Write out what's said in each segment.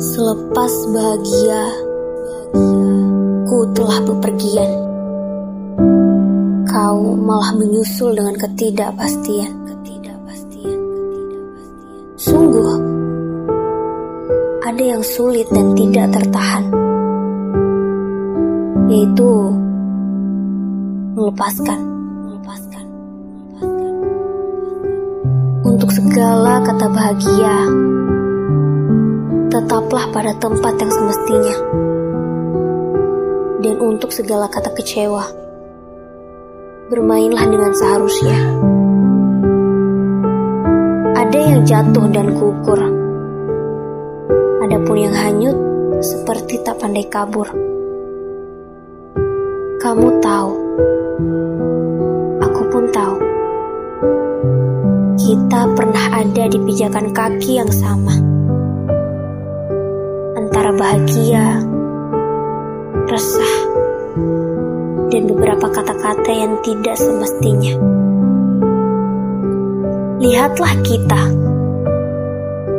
Selepas bahagia, ku telah bepergian. Kau malah menyusul dengan ketidakpastian. Sungguh, ada yang sulit dan tidak tertahan, yaitu melepaskan. melepaskan, melepaskan. Untuk segala kata bahagia, tetaplah pada tempat yang semestinya. Dan untuk segala kata kecewa, bermainlah dengan seharusnya. Ada yang jatuh dan gugur, adapun yang hanyut seperti tak pandai kabur. Kamu tahu, aku pun tahu, kita pernah ada di pijakan kaki yang sama bahagia, resah, dan beberapa kata-kata yang tidak semestinya. Lihatlah kita,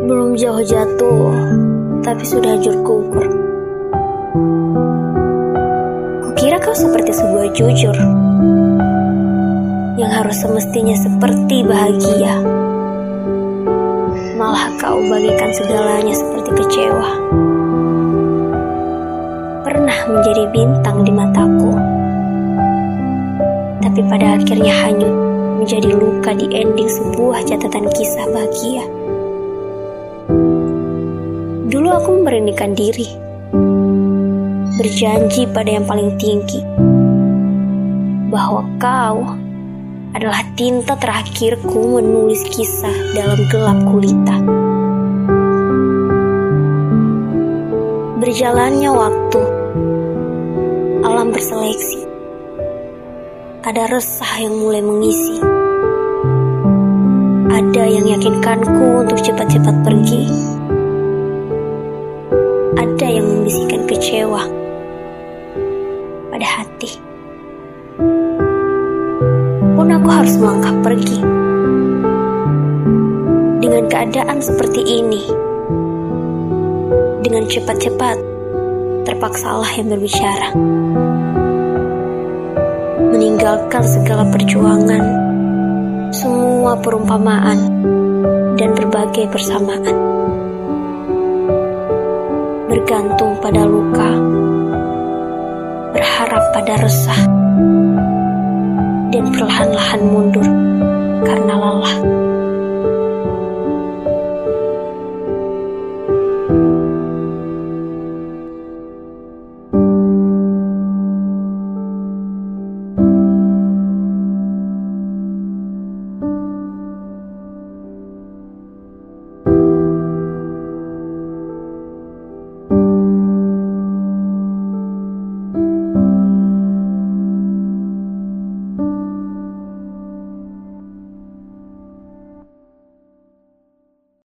belum jauh jatuh, tapi sudah hancur gugur. Kukira kau seperti sebuah jujur yang harus semestinya seperti bahagia. Malah kau bagikan segalanya seperti kecewa bintang di mataku. Tapi pada akhirnya hanyut menjadi luka di ending sebuah catatan kisah bahagia. Dulu aku memberanikan diri, berjanji pada yang paling tinggi, bahwa kau adalah tinta terakhirku menulis kisah dalam gelap gulita. Berjalannya waktu, alam berseleksi. Ada resah yang mulai mengisi. Ada yang yakinkanku untuk cepat-cepat pergi. Ada yang membisikkan kecewa pada hati. Pun aku harus melangkah pergi. Dengan keadaan seperti ini, dengan cepat-cepat, terpaksalah yang berbicara. Meninggalkan segala perjuangan, semua perumpamaan, dan berbagai persamaan. Bergantung pada luka, berharap pada resah, dan perlahan-lahan mundur karena lelah.